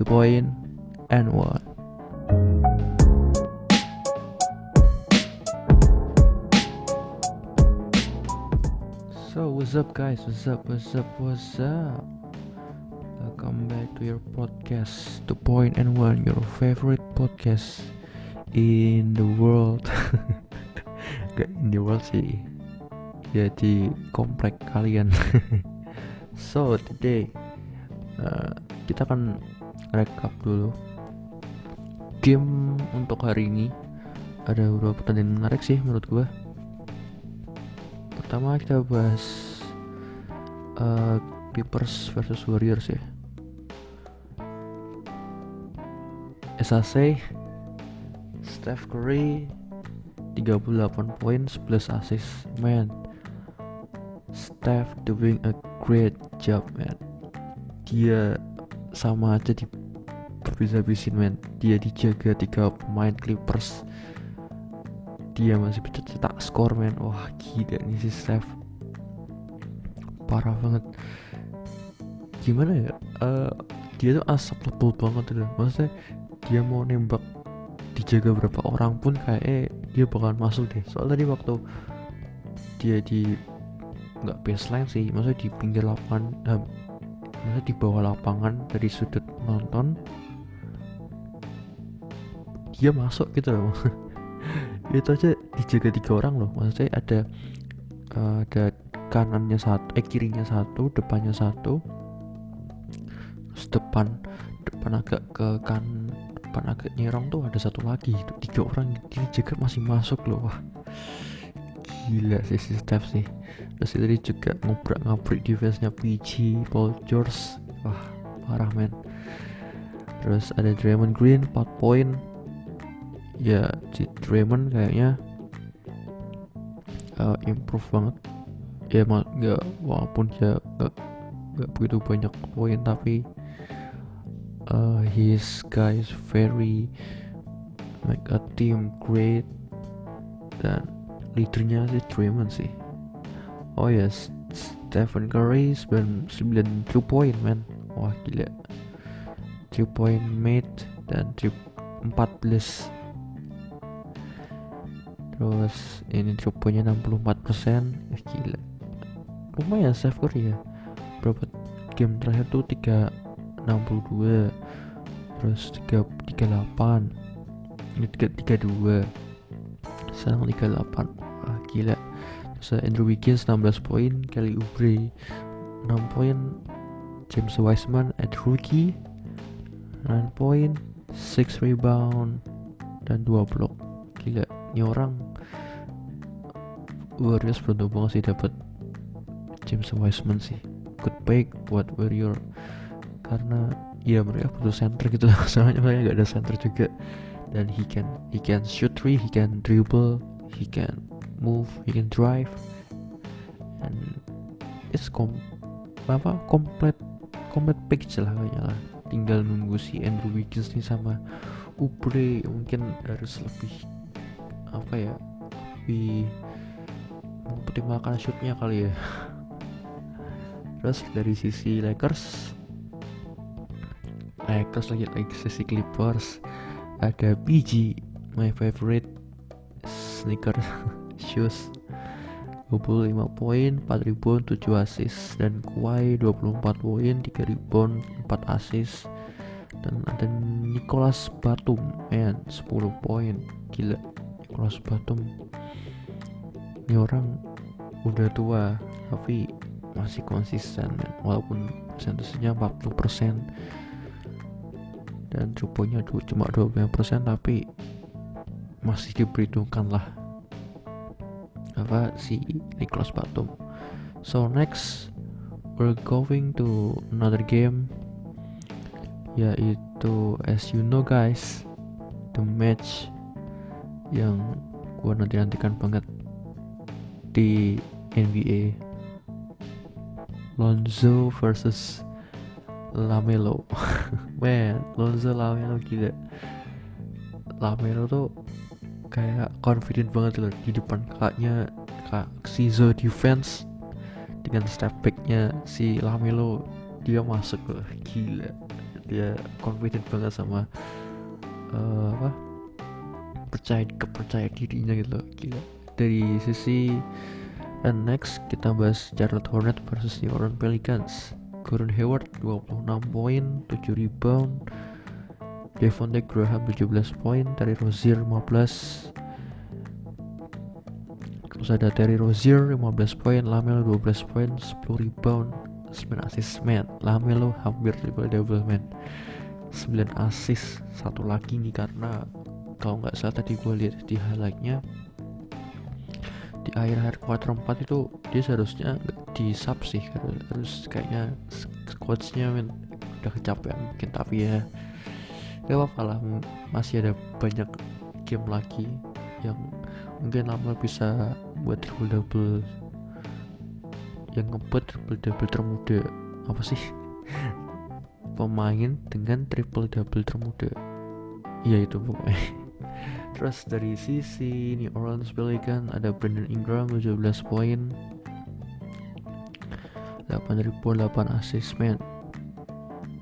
two point and one. So what's up guys? What's up? What's up? What's up? Welcome back to your podcast Two Point and One, your favorite podcast in the world. In the world sih. Ya di komplek kalian. so today uh, kita akan rekap dulu. Game untuk hari ini. Ada beberapa pertandingan menarik sih menurut gua. Pertama kita bahas uh, Clippers versus Warriors ya. SAC Steph Curry 38 poin 11 assist man. Steph doing a great job man. Dia sama aja di habis-habisin man dia dijaga tiga pemain Clippers. Dia masih bisa cetak skor men. Wah gila nih si Steph. Parah banget. Gimana ya? Uh, dia tuh asap lebel banget tuh maksudnya dia mau nembak dijaga berapa orang pun kayak eh dia bakalan masuk deh. Soalnya tadi waktu dia di nggak baseline sih maksudnya di pinggir lapangan uh, maksudnya di bawah lapangan dari sudut nonton dia masuk gitu loh. Itu aja dijaga tiga orang loh. Maksudnya ada uh, ada kanannya satu eh kirinya satu depannya satu. Terus depan depan agak ke kan depan agak nyerong tuh ada satu lagi itu tiga orang ini jaga masih masuk loh. Wah gila sih si Steph sih. Terus tadi juga ngobrak ngabrik defense-nya PG Paul George. Wah parah men. Terus ada Draymond Green 4 poin ya si Draymond kayaknya uh, improve banget. Ya mak nggak walaupun dia nggak nggak begitu banyak poin tapi uh, his guys very make a team great. Dan leadernya si Draymond sih. Oh yes Stephen Curry 9, 9 2 point man wah gila. 3 point made dan 3, 14 terus ini true-nya 64% eh gila. Lumayan save ya berapa game terakhir tuh? 362 terus 3, 38 ini 3, 32 sekarang 38 ah gila. Terus Andrew Wiggins 16 poin. Kelly Oubre 6 poin. James Wiseman at rookie 9 poin. 6 rebound dan 2 block ini orang Warriors beruntung banget sih dapat James Wiseman sih. Good pick buat Warrior. Karena ya mereka butuh center gitu. Lah soalnya mereka nggak ada center juga. Dan he can he can shoot three he can dribble he can move he can drive. And it's kom apa komplit komplit picture lah kayaknya lah. Tinggal nunggu si Andrew Wiggins nih sama Ubre mungkin harus lebih apa ya lebih mempertimbangkan shootnya kali ya. Terus dari sisi Lakers Lakers lagi lagi sisi Clippers ada BG my favorite sneaker shoes. 25 poin 4 rebound 7 assist. Dan Kawhi 24 poin 3 rebound 4 assist. Dan ada Nicholas Batum man 10 poin. Gila Nicholas Batum. Ini orang udah tua tapi masih konsisten walaupun persentasenya 40% dan cuponya cuma 25% tapi masih diperhitungkan lah. Apa si Nicholas Batum. So next we're going to another game yaitu as you know guys the match yang gua nanti nantikan banget di NBA Lonzo versus Lamelo. Man Lonzo Lamelo gila. Lamelo tuh kayak confident banget loh di depan kakaknya kak Sizo defense. Dengan step backnya si Lamelo dia masuk loh gila. Dia confident banget sama uh, apa percaya kepercaya dirinya gitu loh gila. Dari sisi and next kita bahas Charlotte Hornet versus New Orleans Pelicans. Gordon Hayward 26 poin 7 rebound. Devontae Graham 17 poin. Terry Rozier 15 terus ada Terry Rozier 15 poin. Lamelo 12 poin 10 rebound. 9 assist man. Lamelo hampir triple double man. 9 assist satu lagi nih karena kalau nggak salah tadi gue lihat di highlightnya di akhir-akhir quarter 4 itu dia seharusnya di sub sih harus kayaknya coachnya men udah kecapean mungkin tapi ya gak apa-apa lah masih ada banyak game lagi yang mungkin lama bisa buat triple double yang ngebet triple double termuda apa sih? Pemain dengan triple double termuda. Iya itu pokoknya Terus dari sisi New Orleans Pelicans ada Brandon Ingram 17 poin. 8 ribu 8 assist man.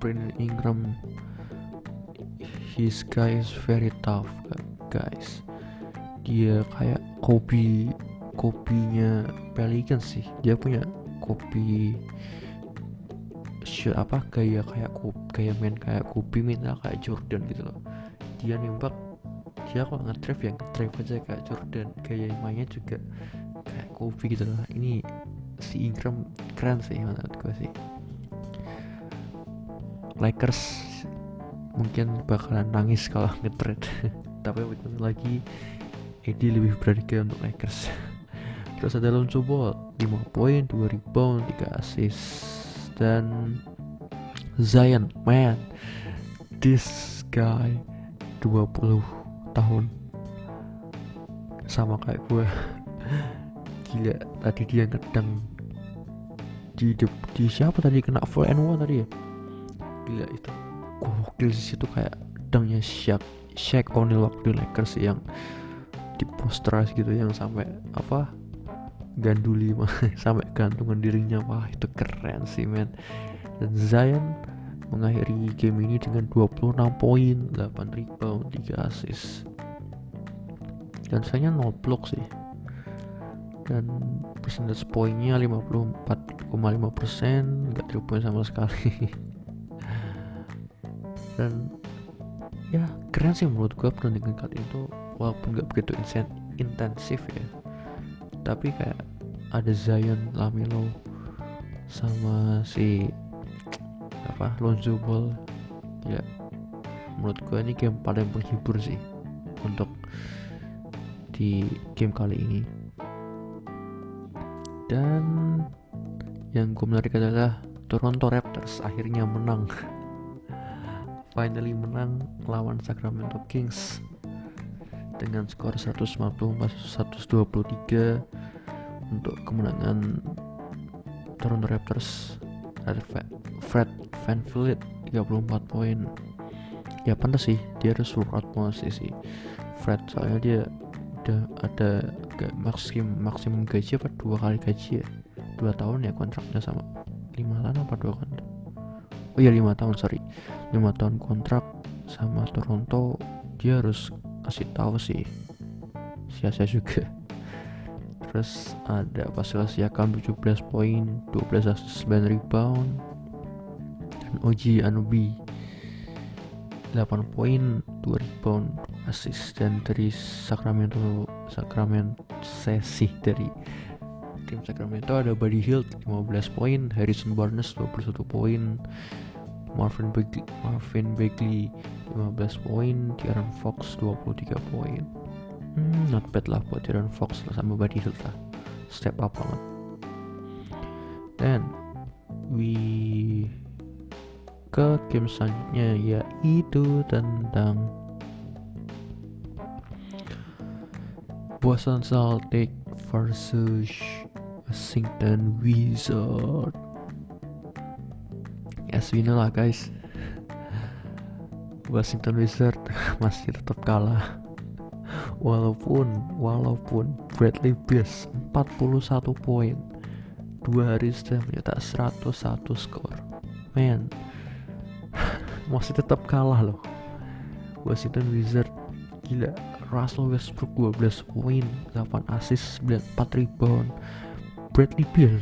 Brandon Ingram his guy is very tough guys. Dia kayak kopi kopinya Pelicans sih. Dia punya kopi shoot apa? Gaya kayak kayak main kayak kopi minta kayak Jordan gitu loh. Dia nembak dia kalau nge-drive ya? Nge-drive aja kayak Jordan. Gaya mainnya juga kayak Kobe gitu loh. Ini si Ingram keren sih menurut gue sih. Lakers mungkin bakalan nangis kalau nge-trade. Tapi betul lagi Eddie lebih berharga untuk Lakers. Terus ada Lonzo Ball 5 poin 2 rebound 3 assist. Dan Zion man this guy 20 tahun. Sama kayak gue. Gila tadi dia ngedang di, di, di siapa tadi? Kena full and one tadi ya? Gila itu gokil sih itu kayak dangnya Shaq Shaq O'Neal waktu Lakers yang di poster gitu yang sampai apa? Ganduli sampai gantungan dirinya. Wah itu keren sih men. Dan Zion mengakhiri game ini dengan 26 poin, 8 rebound, 3 assist. Dan sayangnya 0 block sih. Dan percentage poinnya 54,5%, nggak 3 poin sama sekali. Dan ya keren sih menurut gue pertandingan kali itu walaupun nggak begitu intensif ya. Tapi kayak ada Zion, Lamelo, sama si apa Lonzo Ball ya menurut gue ini game paling menghibur sih untuk di game kali ini. Dan yang gue menarik adalah Toronto Raptors akhirnya menang. Finally menang lawan Sacramento Kings dengan skor 154-123 untuk kemenangan Toronto Raptors Fred Van Vliet 34 poin. Ya pantas sih dia harus full out sih sih. Fred soalnya dia udah ada gak maksim maksimum gaji apa dua kali gaji ya? Dua tahun ya kontraknya sama lima tahun apa dua kontrak oh iya lima tahun sorry. Lima tahun kontrak sama Toronto dia harus kasih tahu sih. Sia-sia juga terus ada Pascal Siakam 17 poin 12 assist 9 rebound. Dan Oji Anubi 8 poin 2 rebound assist dan dari Sacramento Sacramento sesi dari tim Sacramento ada Buddy Hield 15 poin Harrison Barnes 21 poin Marvin Bagley, Marvin Bagley 15 poin De'Aaron Fox 23 poin hmm, not bad lah buat De'Aaron Fox lah sama Buddy Hield lah. Step up banget. Dan we ke game selanjutnya yaitu tentang Boston Celtics versus Washington Wizard. As we know lah guys. Washington Wizard masih tetap kalah walaupun walaupun Bradley Beal 41 poin dua hari sudah mencetak 101 skor. Man masih tetap kalah loh. Washington Wizard gila Russell Westbrook 12 poin 8 assist 4 rebound. Bradley Beal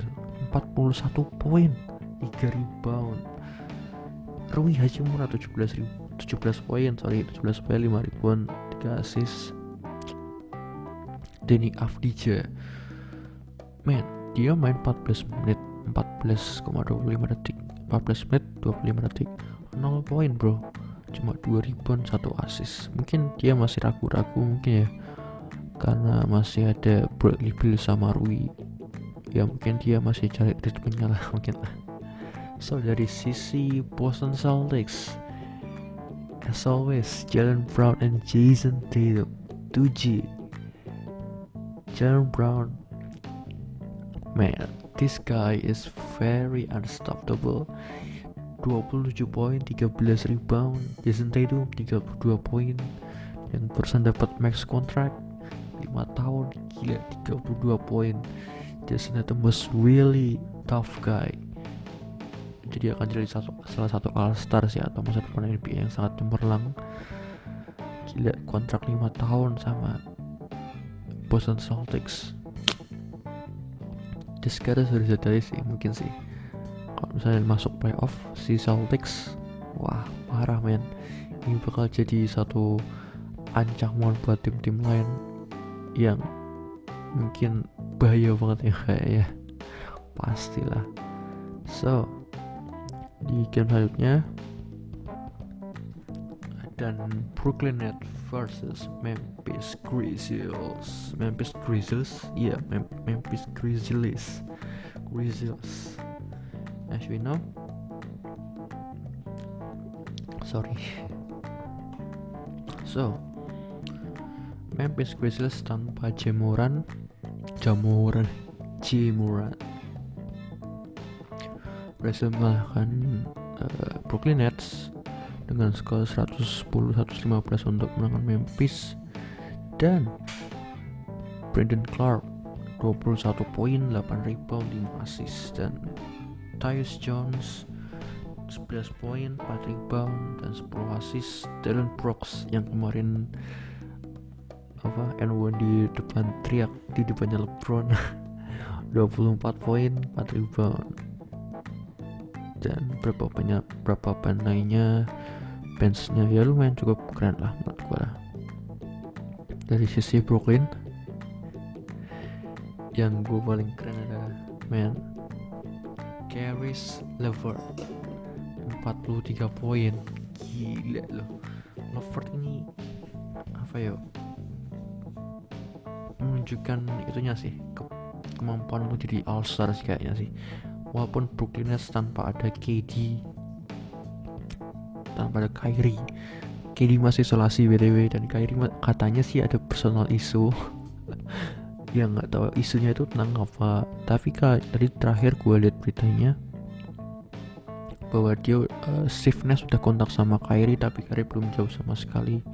41 poin 3 rebound. Rui Hachimura 17 17 poin sorry 17 poin 5 rebound 3 assist Denny Avdija man dia main 14 menit 14,25 detik. 14 menit 25 detik. 0 poin bro. Cuma 2 rebound 1 assist. Mungkin dia masih ragu-ragu mungkin ya. Karena masih ada Bradley Beal sama Rui. Ya mungkin dia masih cari ritmenya lah mungkin lah. So dari sisi Boston Celtics as always Jalen Brown and Jason Tatum. 2G Jalen Brown. Man this guy is very unstoppable. 27 poin 13 rebound. Jason Tatum 32 poin. Yang barusan dapat max contract 5 tahun gila 32 poin. Jason Tatum was really tough guy. Jadi akan jadi satu, salah satu all star sih atau masa depan NBA yang sangat cemerlang. Gila kontrak 5 tahun sama Boston Celtics. Guy sudah sadari sih mungkin sih. Kalau misalnya masuk playoff si Celtics wah parah men. Ini bakal jadi satu ancaman buat tim-tim lain yang mungkin bahaya banget ya kayak ya. Pastilah. So di game selanjutnya dan Brooklyn Nets versus Memphis Grizzlies. Memphis Grizzlies? Yeah, Memphis Grizzlies. Grizzlies. As we know sorry. So Memphis Grizzlies tanpa jemuran jamuran. Jemuran berhasil mengalahkan uh, Brooklyn Nets dengan skor 110-115 untuk menangkan Memphis. Dan Brandon Clark 21 poin 8 rebound 5 assist. Dan Tyus Jones 11 poin, 4 rebound dan 10 assist. Dylan Brooks yang kemarin apa N1 di depan teriak di depannya LeBron. 24 poin 4 rebound. Dan berapa banyak berapa ban benchnya ya lumayan cukup keren lah menurut gue lah. Dari sisi Brooklyn yang gue paling keren adalah man Caris Levert. 43 poin. Gila loh. Levert ini apa ya? Menunjukkan itunya sih ke kemampuan untuk jadi all star kayaknya sih. Walaupun Brooklyn Nets tanpa ada KD tanpa ada Kyrie KD masih isolasi btw dan Kyrie katanya sih ada personal issue. Yang nggak tahu isunya itu tentang apa. Tapi kak tadi terakhir gue lihat beritanya bahwa dia uh, Steve sudah kontak sama Kyrie tapi Kyrie belum jauh sama sekali.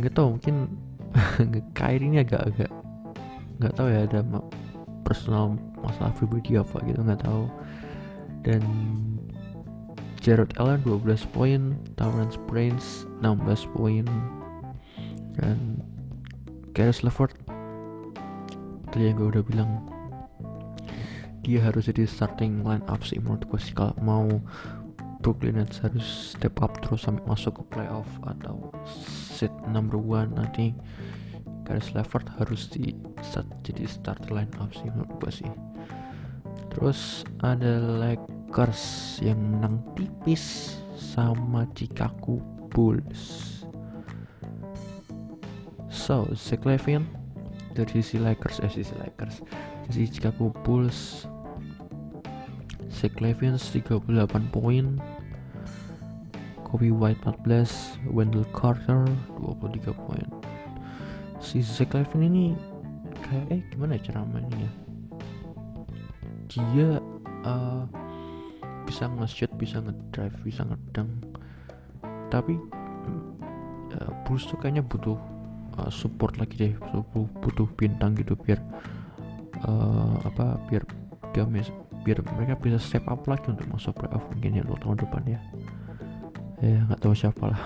Nggak tahu mungkin Kyrie ini agak-agak nggak tahu ya ada personal masalah pribadi apa gitu nggak tahu. Dan Jared Allen 12 poin. Terrence Prince 16 poin. Dan Caris LeVert tadi yang gue udah bilang dia harus jadi starting line up sih menurut gue sih. Kalau mau Brooklyn Nets harus step up terus sampai masuk ke playoff atau set number one nanti Caris Levert harus di start jadi start line up sih menurut gue sih terus ada Lakers yang menang tipis sama Chicago Bulls. So Zach Levine dari sisi Lakers eh sisi Lakers. Sisi Chicago Bulls Zach Lavine 38 poin. Kobe White 14 Wendell Carter 23 poin. Si Zach Lavine ini kayak eh gimana ya cara mainnya dia uh, bisa nge-shoot bisa nge-drive bisa ngedang. Tapi uh, Bulls tuh kayaknya butuh uh, support lagi deh. Butuh, butuh bintang gitu biar uh, apa biar biar biar mereka bisa step up lagi untuk masuk playoff mungkin ya untuk tahun depan ya. Ya nggak tahu siapa lah.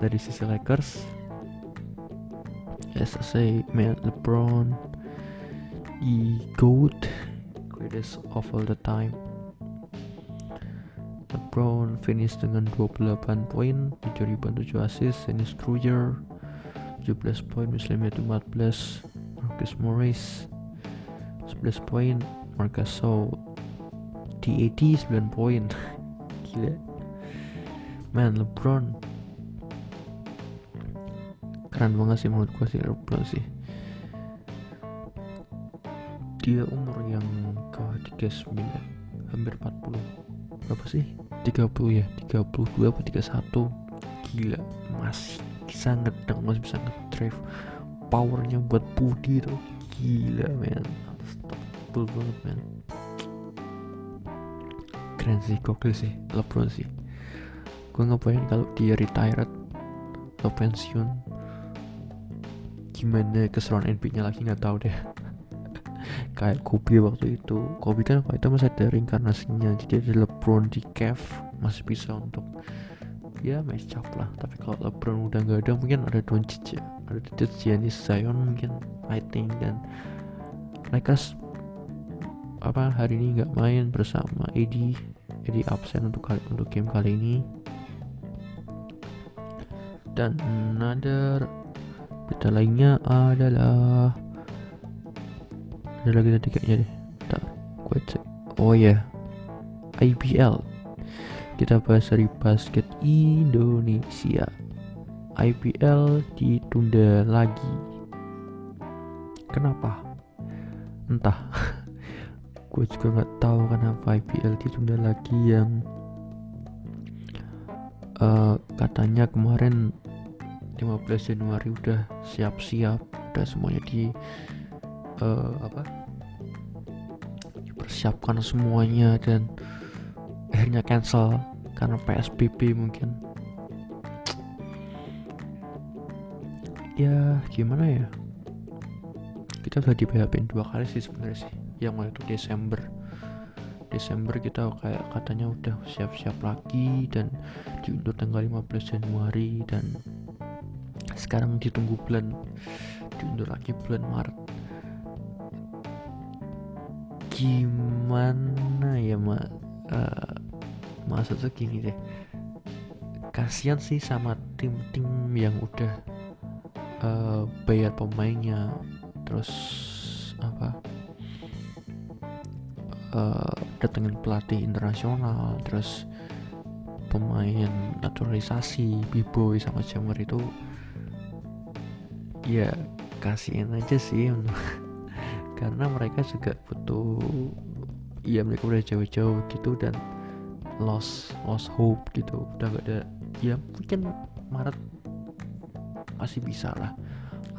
Dari sisi Lakers say man LeBron the GOAT. Greatest of all the time. LeBron finish dengan 28 poin 7 rebound 7 assist. Dennis Schroeder 17 poin. Muslim itu 14 Marcus Morris 11 poin. Marcus Shaw DAD 9 poin. Gila. Man LeBron. Keren banget sih menurut gue sih LeBron sih dia umur yang ke 39 hampir 40 berapa sih? 30 ya? 32 apa 31 gila masih bisa ngedang masih bisa ngedrive powernya buat Budi tuh. Gila men. Unstoppable banget men. Keren sih gokil sih. LeBron sih. Gue ngapain kalau dia retired atau pensiun gimana keseruan NBA nya lagi? Nggak tahu deh kayak Kobe waktu itu. Kobe kan waktu itu masih ada reinkarnasinya. Jadi ada LeBron di Cave masih bisa untuk ya match up lah. Tapi kalau LeBron udah nggak ada mungkin ada Doncic ya. Ada Doncic Giannis Zion mungkin fighting dan Lakers apa hari ini nggak main bersama Eddie. Eddie absen untuk kali untuk game kali ini. Dan another berita lainnya adalah ada lagi tadi kayaknya deh. Tak gue cek. Oh ya yeah. IPL kita bahas dari basket Indonesia. IPL ditunda lagi. Kenapa? Entah. Gue juga nggak tahu kenapa IPL ditunda lagi yang uh, katanya kemarin 15 Januari udah siap-siap udah semuanya di uh, apa dipersiapkan semuanya dan akhirnya cancel karena PSBB mungkin. Ya gimana ya? Kita udah di PHP dua kali sih sebenarnya sih. Yang waktu Desember. Desember kita kayak katanya udah siap-siap lagi dan diundur tanggal 15 Januari dan sekarang ditunggu bulan diundur lagi bulan Maret gimana ya mak uh, maksudnya gini deh. Kasihan sih sama tim-tim yang udah uh, bayar pemainnya. Terus apa? Uh, datengin pelatih internasional. Terus pemain naturalisasi b-boy sama jammer itu ya kasihin aja sih karena mereka juga butuh ya mereka udah jauh-jauh gitu dan lost lost hope gitu. Udah gak ada ya mungkin Maret masih bisa lah.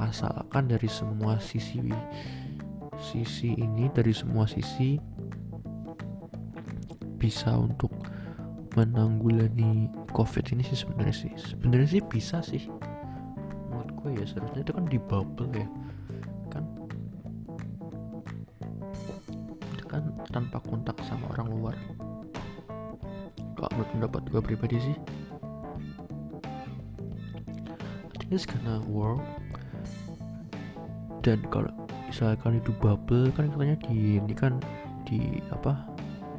Asalkan dari semua sisi sisi ini dari semua sisi bisa untuk menanggulangi covid ini sih sebenarnya sih. Sebenarnya sih bisa sih. Menurut gue ya seharusnya itu kan di bubble ya tanpa kontak sama orang luar. Kalau menurut pendapat gue pribadi sih? I think it's gonna work. Dan kalau misalkan itu bubble kan katanya di ini kan di apa?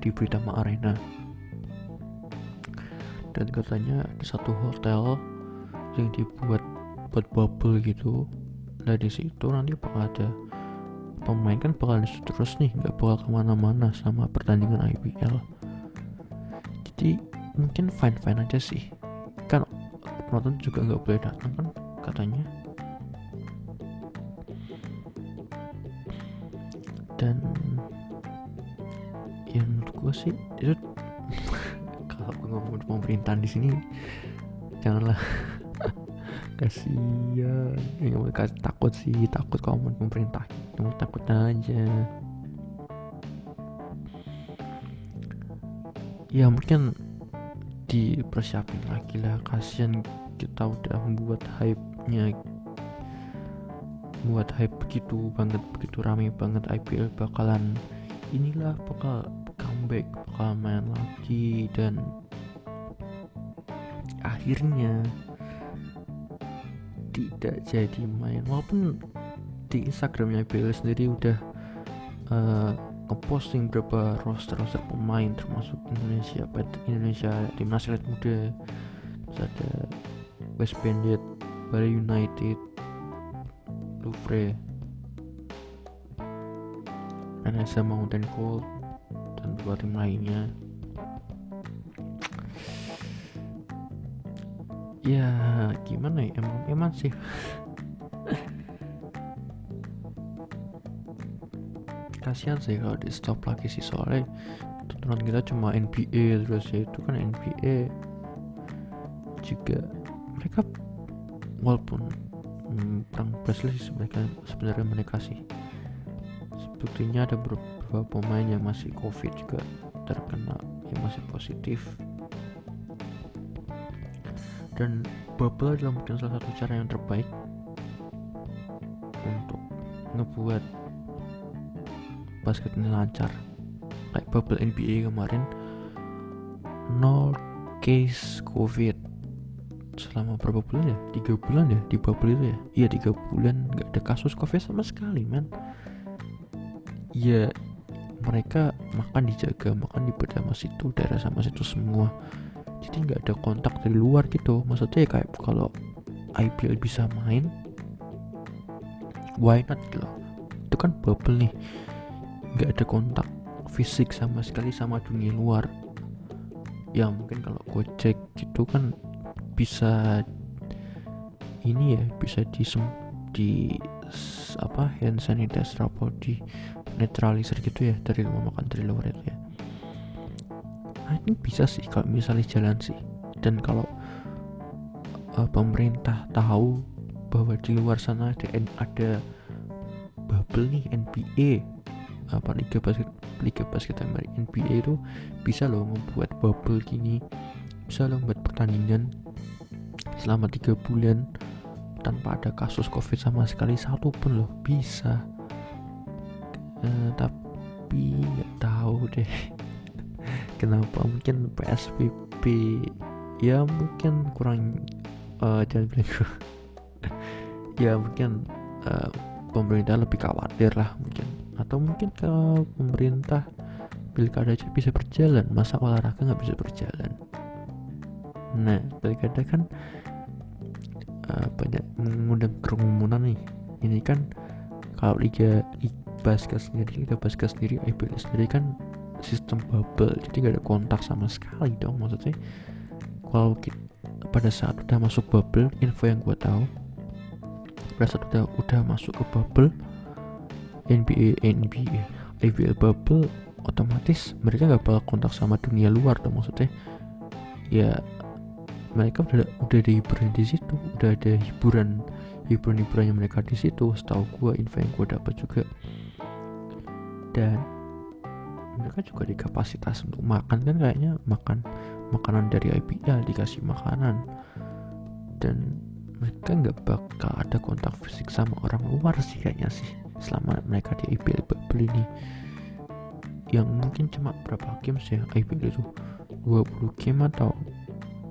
Di Britama Arena. Dan katanya di satu hotel yang dibuat buat bubble gitu. Nah di situ nanti bakal ada pemain kan bakal terus nih nggak bakal ke mana-mana sama pertandingan IPL jadi mungkin fine fine aja sih. Kan penonton juga nggak boleh datang kan katanya. Dan ya menurut gue sih itu kalau gue ngomong pemerintahan di sini janganlah. Kasihan. Ya takut sih takut kalau pemerintah takut aja. Ya mungkin dipersiapin lagi lah. Kasihan kita udah membuat hype-nya. Buat hype begitu banget begitu rame banget. IPL bakalan inilah bakal comeback bakal main lagi dan akhirnya tidak jadi main. Walaupun di Instagramnya IPL sendiri udah uh, ngeposting berapa roster roster pemain termasuk Indonesia Indonesia timnas elit muda terus ada West Bandit Bali United Louvre NSA Mountain Cold dan beberapa tim lainnya. Ya gimana ya? Emang emang sih kasihan sih kalau di stop lagi sih soalnya tontonan kita cuma NBA terus ya itu kan NBA juga mereka walaupun hmm, perang Presley mereka sebenarnya mereka sih. Sebetulnya ada beberapa pemain yang masih covid juga terkena yang masih positif. Dan bubble adalah mungkin salah satu cara yang terbaik untuk ngebuat basket ini lancar. Kayak bubble NBA kemarin nol case covid. Selama berapa bulan ya? Tiga bulan ya di bubble itu ya? Iya tiga bulan nggak ada kasus covid sama sekali man. Ya mereka makan dijaga makan di sama situ daerah sama situ semua. Jadi nggak ada kontak dari luar gitu. Maksudnya ya kayak kalau IPL bisa main why not gitu itu kan bubble nih nggak ada kontak fisik sama sekali sama dunia luar. Ya mungkin kalau gue cek gitu kan bisa ini ya bisa di di apa hand sanitizer atau di netralisir gitu ya dari rumah makan dari luar itu ya. Nah, ini bisa sih kalau misalnya jalan sih. Dan kalau uh, pemerintah tahu bahwa di luar sana ada ada bubble nih NBA apa liga basket liga basket Amerika NBA itu bisa loh membuat bubble gini bisa loh membuat pertandingan selama tiga bulan tanpa ada kasus covid sama sekali satu pun loh bisa. Uh, tapi nggak tahu deh kenapa mungkin PSBB ya mungkin kurang uh, jangan bilang ya mungkin uh, pemerintah lebih khawatir lah mungkin atau mungkin ke pemerintah pilkada aja bisa berjalan. Masa olahraga nggak bisa berjalan? Nah pilkada kan uh, banyak mengundang kerumunan nih. Ini kan kalau liga, liga basket sendiri liga basket sendiri IPL sendiri kan sistem bubble. Jadi nggak ada kontak sama sekali dong maksudnya. Kalau kita, pada saat udah masuk bubble info yang gue tahu pada saat udah udah masuk ke bubble NBA NBA IPL bubble otomatis mereka nggak bakal kontak sama dunia luar dong maksudnya. Ya mereka udah udah ada hiburan di situ udah ada hiburan hiburan hiburannya mereka di situ setahu gue info yang gue dapat juga. Dan mereka juga di kapasitas untuk makan kan kayaknya makan makanan dari IPL dikasih makanan. Dan mereka nggak bakal ada kontak fisik sama orang luar sih kayaknya sih selama mereka di IPL beli ini. Yang mungkin cuma berapa game sih ya IPL itu? 20 game atau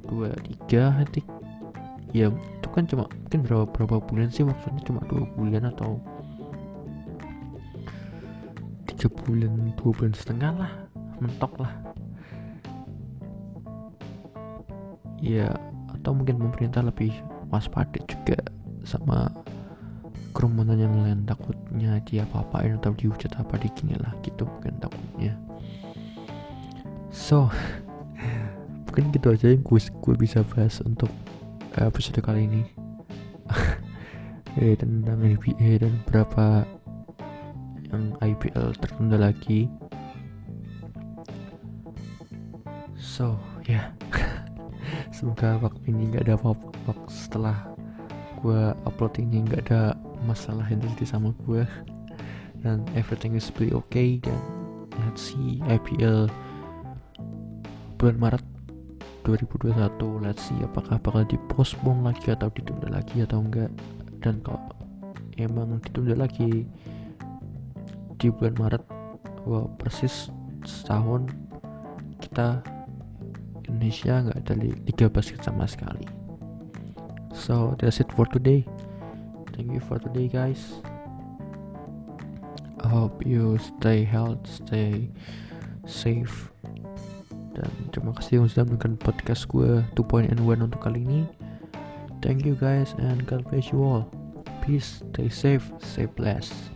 23 hati? Ya itu kan cuma mungkin berapa berapa bulan sih? Maksudnya cuma dua bulan atau tiga bulan dua bulan setengah lah mentok lah. Ya atau mungkin pemerintah lebih waspada juga sama kerumunan yang lain takutnya dia apa-apain atau dihujat apa dikini lah gitu mungkin takutnya. So mungkin gitu aja yang gue, gue bisa bahas untuk episode kali ini. Eh tentang NBA dan berapa yang IPL tertunda lagi. So ya. Yeah. semoga waktu ini nggak ada apa-apa. Setelah gue upload ini nggak ada masalah terjadi sama gue dan everything is be okay dan let's see IPL bulan Maret 2021 let's see apakah bakal dipospon lagi atau ditunda lagi atau enggak. Dan kalau emang ditunda lagi di bulan Maret wow, persis setahun kita Indonesia nggak ada liga basket sama sekali. So that's it for today thank you for today guys. I hope you stay healthy stay safe. Dan terima kasih yang sudah menonton podcast gue 2.1 untuk kali ini. Thank you guys and God bless you all. Peace stay safe stay blessed